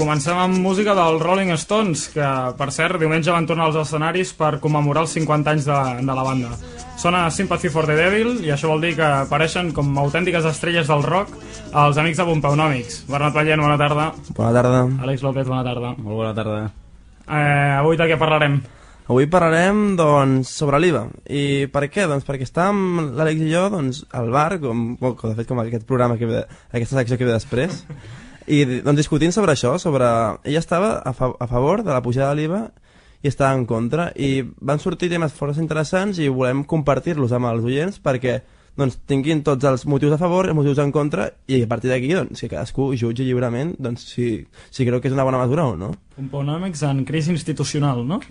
comencem amb música dels Rolling Stones, que, per cert, diumenge van tornar als escenaris per commemorar els 50 anys de, de la banda. Sona Sympathy for the Devil, i això vol dir que apareixen com autèntiques estrelles del rock els amics de Pompeunòmics. Bernat Vallent, bona tarda. Bona tarda. Àlex López, bona tarda. Molt bona tarda. Eh, avui de què parlarem? Avui parlarem, doncs, sobre l'IVA. I per què? Doncs perquè estàvem, l'Àlex i jo, doncs, al bar, com, com, de fet, com aquest programa, que ve, aquesta secció que ve després, i doncs, discutint sobre això, sobre... Ella estava a, fa, a favor de la pujada de l'IVA i estava en contra, i van sortir temes força interessants i volem compartir-los amb els oients perquè doncs, tinguin tots els motius a favor i els motius en contra i a partir d'aquí doncs, que cadascú jutgi lliurement doncs, si, si creu que és una bona mesura o no. Pompeunòmics en crisi institucional, no?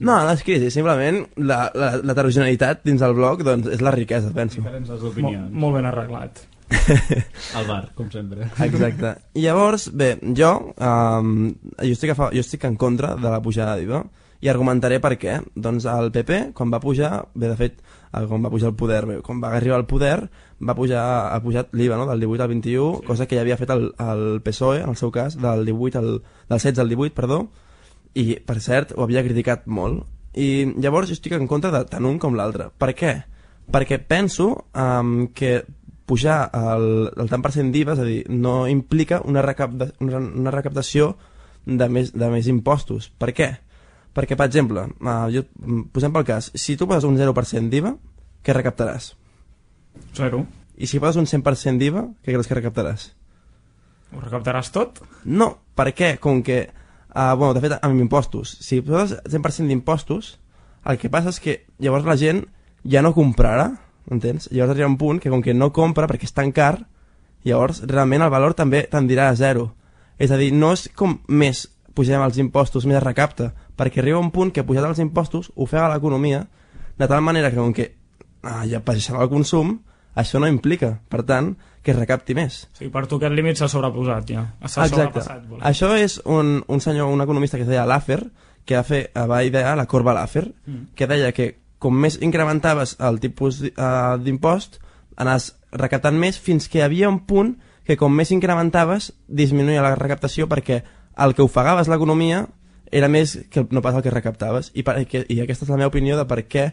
No, no és crisi, simplement la, la, la heterogeneïtat dins del bloc doncs, és la riquesa, penso. Diferències Mo d'opinions. molt ben arreglat. Al bar, com sempre. Exacte. I llavors, bé, jo, um, jo, estic a fa, jo estic en contra de la pujada d'IVA i argumentaré per què. Doncs el PP, quan va pujar, bé, de fet, quan va pujar al poder, bé, quan va arribar al poder, va pujar, ha pujat l'IVA no? del 18 al 21, sí. cosa que ja havia fet el, el PSOE, en el seu cas, del, 18 al, del 16 al 18, perdó, i, per cert, ho havia criticat molt. I llavors jo estic en contra de tant un com l'altre. Per què? Perquè penso um, que pujar el, el tant per cent d'IVA, és a dir, no implica una, recapta, una, una recaptació de més, de més impostos. Per què? Perquè, per exemple, uh, jo, posem pel cas, si tu poses un 0% d'IVA, què recaptaràs? Zero. I si poses un 100% d'IVA, què creus que recaptaràs? Ho recaptaràs tot? No, per què? Com que, uh, bueno, de fet, amb impostos, si poses 100% d'impostos, el que passa és que llavors la gent ja no comprarà, entens? Llavors arriba un punt que com que no compra perquè és tan car, llavors realment el valor també tendirà a zero. És a dir, no és com més pugem els impostos, més es recapta, perquè arriba un punt que pujat els impostos ofega l'economia de tal manera que com que ah, ja baixarà el consum, això no implica, per tant, que es recapti més. O sigui, per tu aquest límit s'ha sobreposat ja. S'ha sobrepassat. vol dir. Això és un, un senyor, un economista que es deia Laffer, que va, fer, va idear la corba Laffer, Mm. que deia que com més incrementaves el tipus uh, d'impost, anaves recaptant més fins que hi havia un punt que com més incrementaves disminuïa la recaptació perquè el que ofegaves l'economia era més que no pas el que recaptaves. I, per, i aquesta és la meva opinió de per què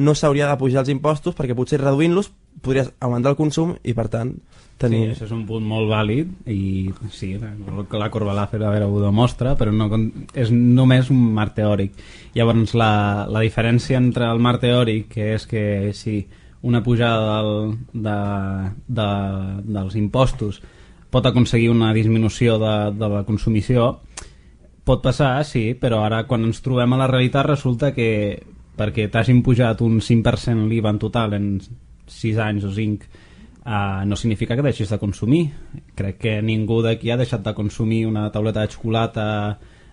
no s'hauria de pujar els impostos perquè potser reduint-los podries augmentar el consum i per tant Sí, tenir... això és un punt molt vàlid i sí, la, corba Laffer a veure, ho demostra, però no, és només un marc teòric. Llavors, la, la diferència entre el marc teòric, que és que si una pujada del, de, de, dels impostos pot aconseguir una disminució de, de la consumició, pot passar, sí, però ara quan ens trobem a la realitat resulta que perquè t'hagin pujat un 5% l'IVA en total en 6 anys o 5 uh, no significa que deixis de consumir. Crec que ningú d'aquí ha deixat de consumir una tauleta de xocolata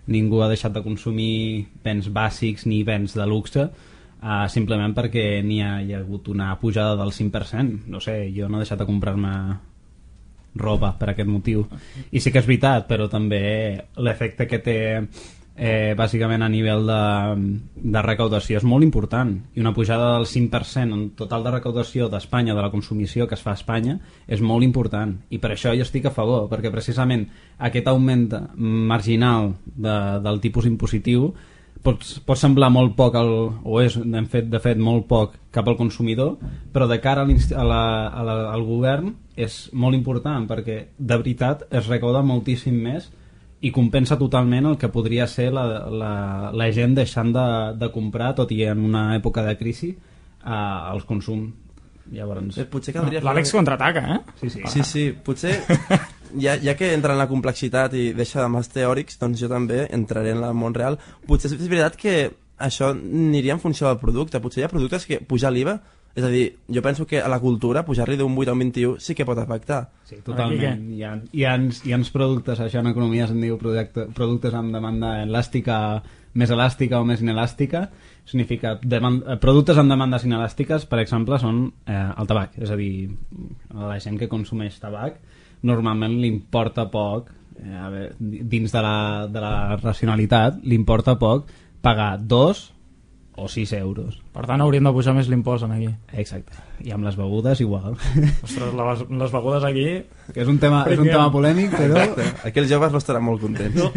ningú ha deixat de consumir béns bàsics ni béns de luxe uh, simplement perquè n'hi ha, hi ha hagut una pujada del 5% no sé, jo no he deixat de comprar-me roba per aquest motiu. I sí que és veritat, però també l'efecte que té eh, bàsicament a nivell de, de recaudació. És molt important. I una pujada del 5% en total de recaudació d'Espanya, de la consumició que es fa a Espanya, és molt important. I per això jo estic a favor, perquè precisament aquest augment marginal de, del tipus impositiu pot, pot semblar molt poc el, o és de fet, de fet molt poc cap al consumidor però de cara a a la, a la, al govern és molt important perquè de veritat es recauda moltíssim més i compensa totalment el que podria ser la, la, la gent deixant de, de comprar tot i en una època de crisi eh, els consum llavors Eh, Potser caldria... fer L'Àlex una- contraataca, eh? sí, sí. Sí, sí, potser ja, ja que entra en la complexitat i deixa amb els teòrics, doncs jo també entraré en el món real. Potser és veritat que això aniria en funció del producte. Potser hi ha productes que pujar l'IVA, és a dir, jo penso que a la cultura pujar-li d'un 8 a un 21 sí que pot afectar. Sí, totalment. Hi ha, hi, ha, hi ha productes, això en economia se'n diu producte, productes amb demanda elàstica, més elàstica o més inelàstica. Significa, demanda, eh, productes amb demandes inelàstiques, per exemple, són eh, el tabac. És a dir, a la gent que consumeix tabac normalment li importa poc, eh, a veure, dins de la, de la racionalitat, li importa poc pagar dos o 6 euros. Per tant, hauríem de pujar més l'impost aquí. Exacte. I amb les begudes igual. Ostres, les, les begudes aquí... que és un tema, és un tema polèmic, però... Aquí els joves no estaran molt contents. No.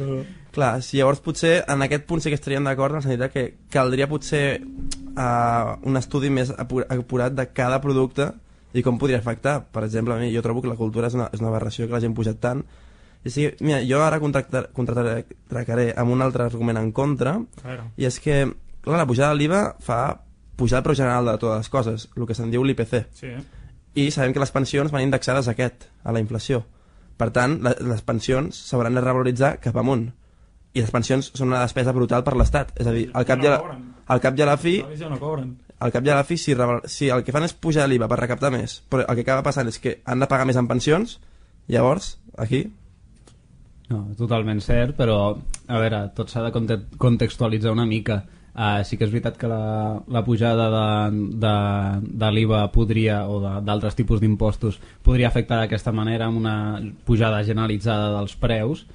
no. Clar, si llavors potser en aquest punt sí que estaríem d'acord en sentit que caldria potser uh, un estudi més apurat de cada producte i com podria afectar. Per exemple, a mi jo trobo que la cultura és una, és una aberració que l'hagi pujat tant. I sí, mira, jo ara contractar, contractaré amb un altre argument en contra i és que, clar, la pujada de l'IVA fa pujar el preu general de totes les coses, el que se'n diu l'IPC Sí, i sabem que les pensions van indexades a aquest, a la inflació. Per tant, la, les pensions s'hauran de revaloritzar cap amunt. I les pensions són una despesa brutal per l'Estat. És a dir, al cap, i a la, al cap i a la fi, ja no cobren. al cap i a la fi si, reval- si el que fan és pujar l'IVA per recaptar més, però el que acaba passant és que han de pagar més en pensions, llavors, aquí, No, totalment cert, però a veure, tot s'ha de conte- contextualitzar una mica. Uh, sí que és veritat que la, la pujada de, de, de l'IVA podria, o d'altres tipus d'impostos, podria afectar d'aquesta manera amb una pujada generalitzada dels preus,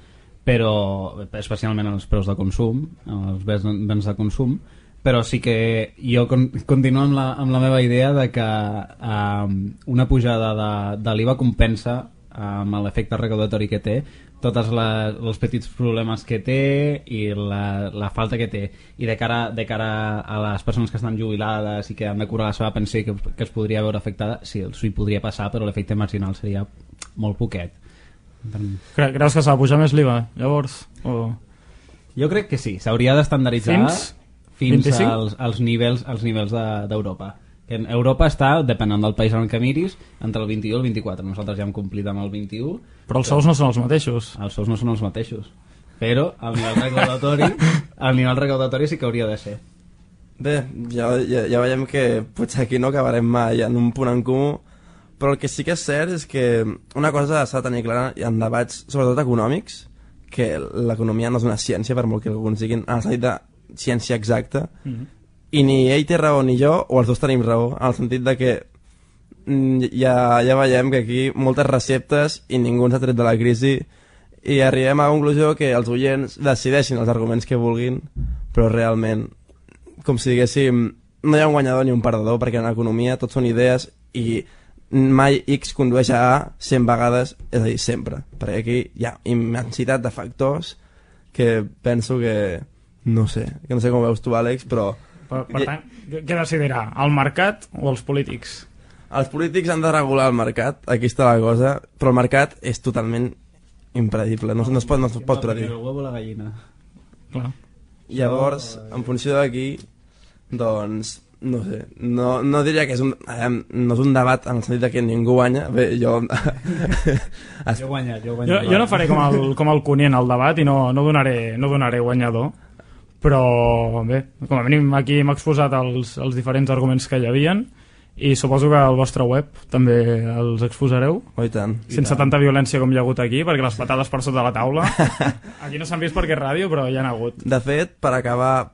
però especialment en els preus de consum, els béns, béns de consum, però sí que jo con continuo amb la, amb la meva idea de que uh, una pujada de, de l'IVA compensa amb l'efecte recaudatori que té tots els petits problemes que té i la, la falta que té i de cara, de cara a les persones que estan jubilades i que han de cobrar la seva pensió que, que es podria veure afectada sí, s'hi podria passar però l'efecte marginal seria molt poquet Cre creus que s'ha de pujar més l'IVA, llavors? O... jo crec que sí, s'hauria d'estandarditzar Fins? fins 25? als, als nivells, als nivells d'Europa de, en Europa està, depenent del país en què miris, entre el 21 i el 24. Nosaltres ja hem complit amb el 21, Però els sous no són els mateixos. els sous no són els mateixos. Però al nivell recaudatori, al nivell recaudatori sí que hauria de ser. Bé, ja, ja, ja veiem que potser aquí no acabarem mai en un punt en comú, però el que sí que és cert és que una cosa s'ha de tenir clara en debats, sobretot econòmics, que l'economia no és una ciència, per molt que alguns diguin en el sentit de ciència exacta, Mm -hmm. I ni ell té raó ni jo, o els dos tenim raó, en el sentit de que mm, ja, ja veiem que aquí moltes receptes i ningú ens ha tret de la crisi i arribem a la conclusió que els oients decideixin els arguments que vulguin, però realment, com si diguéssim, no hi ha un guanyador ni un perdedor, perquè en economia tot són idees i mai X condueix a A 100 vegades, és a dir, sempre. Perquè aquí hi ha immensitat de factors que penso que... No sé, que no sé com veus tu, Àlex, però Per, per tant, què decidirà? El mercat o els polítics? els polítics han de regular el mercat, aquí està la cosa, però el mercat és totalment impredible, no, no, es pot, no es pot predir. El huevo o la gallina. Clar. Llavors, en funció d'aquí, doncs, no sé, no, no diria que és un, eh, no és un debat en el sentit de que ningú guanya, bé, jo... Jo he guanyat, jo he Jo, guanyat. jo no faré com el, com el Cuní en el debat i no, no, donaré, no donaré guanyador, però bé, com a mínim aquí hem exposat els, els diferents arguments que hi havien i suposo que al vostre web també els exposareu. Oh, i tant. sense tanta violència com hi ha hagut aquí perquè les patades per sota la taula. Aquí no s'han vist perquè és ràdio però hi han hagut. De fet, per acabar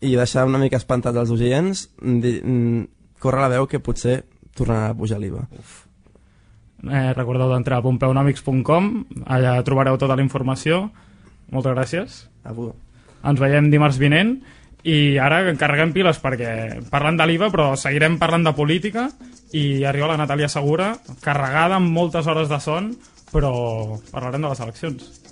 i deixar una mica espantats els oients, di, mm, corre la veu que potser tornarà a pujar l'IVA. eh, recordeu d'entrar a pompeonomics.com allà trobareu tota la informació. Moltes gràcies. A tu. Ens veiem dimarts vinent i ara encarreguem piles perquè parlant de l'IVA però seguirem parlant de política i arriba la Natàlia Segura carregada amb moltes hores de son però parlarem de les eleccions